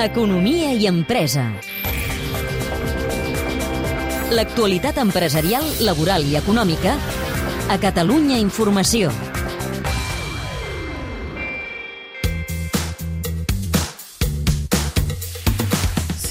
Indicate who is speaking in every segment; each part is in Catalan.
Speaker 1: Economia i empresa. L'actualitat empresarial, laboral i econòmica a Catalunya Informació.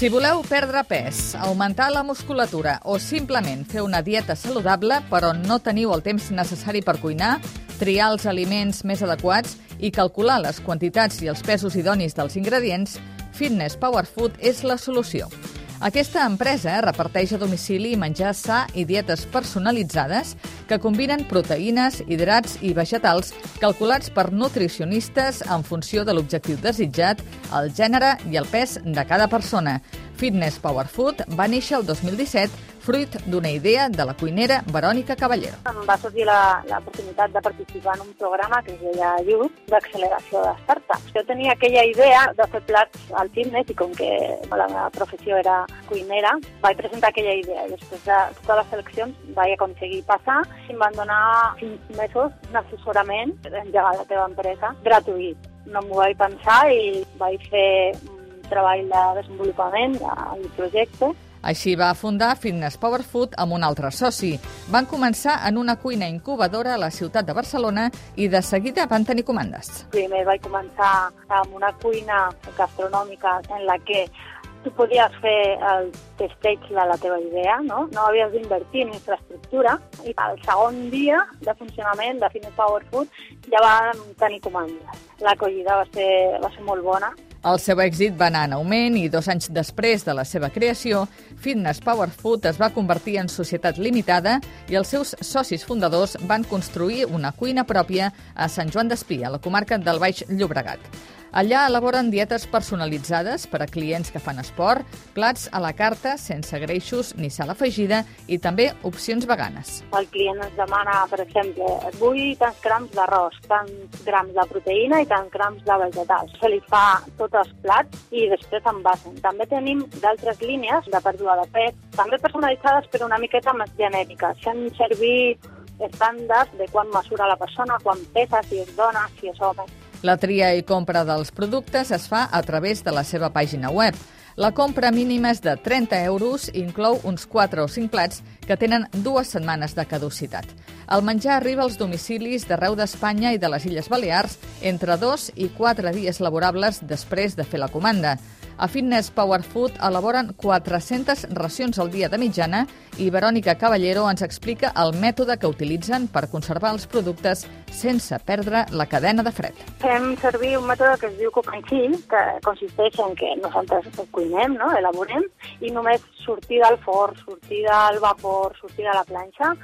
Speaker 2: Si voleu perdre pes, augmentar la musculatura o simplement fer una dieta saludable però no teniu el temps necessari per cuinar, triar els aliments més adequats i calcular les quantitats i els pesos idonis dels ingredients, Fitness Power Food és la solució. Aquesta empresa reparteix a domicili menjar sa i dietes personalitzades que combinen proteïnes, hidrats i vegetals calculats per nutricionistes en funció de l'objectiu desitjat, el gènere i el pes de cada persona. Fitness Power Food va néixer el 2017 fruit d'una idea de la cuinera Verònica Caballero.
Speaker 3: Em va sortir l'oportunitat de participar en un programa que es deia Youth, d'acceleració de startups. Jo tenia aquella idea de fer plats al fitness i com que la meva professió era cuinera, vaig presentar aquella idea. I després de totes les seleccions vaig aconseguir passar i em van donar cinc mesos d'assessorament d'engegar la teva empresa gratuït. No m'ho vaig pensar i vaig fer treball de desenvolupament del projecte
Speaker 2: així va fundar Fitness Power Food amb un altre soci. Van començar en una cuina incubadora a la ciutat de Barcelona i de seguida van tenir comandes.
Speaker 3: Primer vaig començar amb una cuina gastronòmica en la que tu podies fer el testeig de la teva idea, no? No havies d'invertir en infraestructura i al segon dia de funcionament de Fitness Power Food ja vam tenir comandes. L'acollida va, ser, va ser molt bona
Speaker 2: el seu èxit va anar en augment i dos anys després de la seva creació, Fitness Power Food es va convertir en societat limitada i els seus socis fundadors van construir una cuina pròpia a Sant Joan d'Espí, a la comarca del Baix Llobregat. Allà elaboren dietes personalitzades per a clients que fan esport, plats a la carta sense greixos ni sal afegida i també opcions veganes.
Speaker 3: El client ens demana, per exemple, vull tants grams d'arròs, tants grams de proteïna i tants grams de vegetals. Se li fa tots els plats i després envasen. També tenim d'altres línies de pèrdua de pes, també personalitzades però una miqueta més genèriques. Fem servir estàndards de quan mesura la persona, quan pesa, si és dona, si és home.
Speaker 2: La tria i compra dels productes es fa a través de la seva pàgina web. La compra mínima és de 30 euros i inclou uns 4 o 5 plats que tenen dues setmanes de caducitat. El menjar arriba als domicilis d'arreu d'Espanya i de les Illes Balears entre 2 i 4 dies laborables després de fer la comanda. A Fitness Power Food elaboren 400 racions al dia de mitjana i Verònica Caballero ens explica el mètode que utilitzen per conservar els productes sense perdre la cadena de fred.
Speaker 3: Fem servir un mètode que es diu chill, que consisteix en que nosaltres cuinem, no? elaborem, i només sortir del forn, sortir del vapor, sortir de la planxa,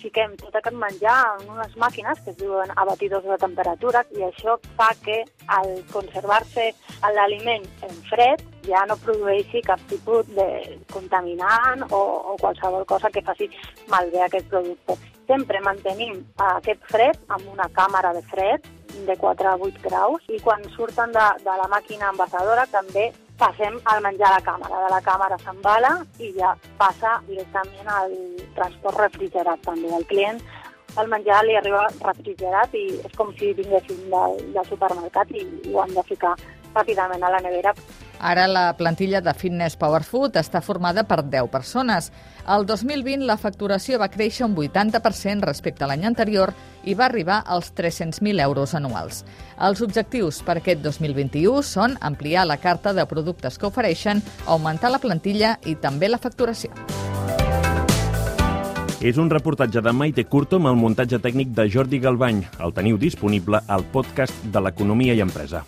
Speaker 3: fiquem tot aquest menjar en unes màquines que es diuen abatidors de temperatura i això fa que al conservar-se l'aliment en fred ja no produeixi cap tipus de contaminant o, o qualsevol cosa que faci malbé aquest producte. Sempre mantenim aquest fred amb una càmera de fred de 4 a 8 graus i quan surten de, de la màquina envasadora també passem al menjar a la càmera. De la càmera s'embala i ja passa directament al transport refrigerat també. El client el menjar li arriba refrigerat i és com si vinguéssim del, del supermercat i ho han de ficar ràpidament a la nevera.
Speaker 2: Ara la plantilla de Fitness Power Food està formada per 10 persones. El 2020 la facturació va créixer un 80% respecte a l'any anterior i va arribar als 300.000 euros anuals. Els objectius per aquest 2021 són ampliar la carta de productes que ofereixen, augmentar la plantilla i també la facturació.
Speaker 4: És un reportatge de Maite Curto amb el muntatge tècnic de Jordi Galbany. El teniu disponible al podcast de l'Economia i Empresa.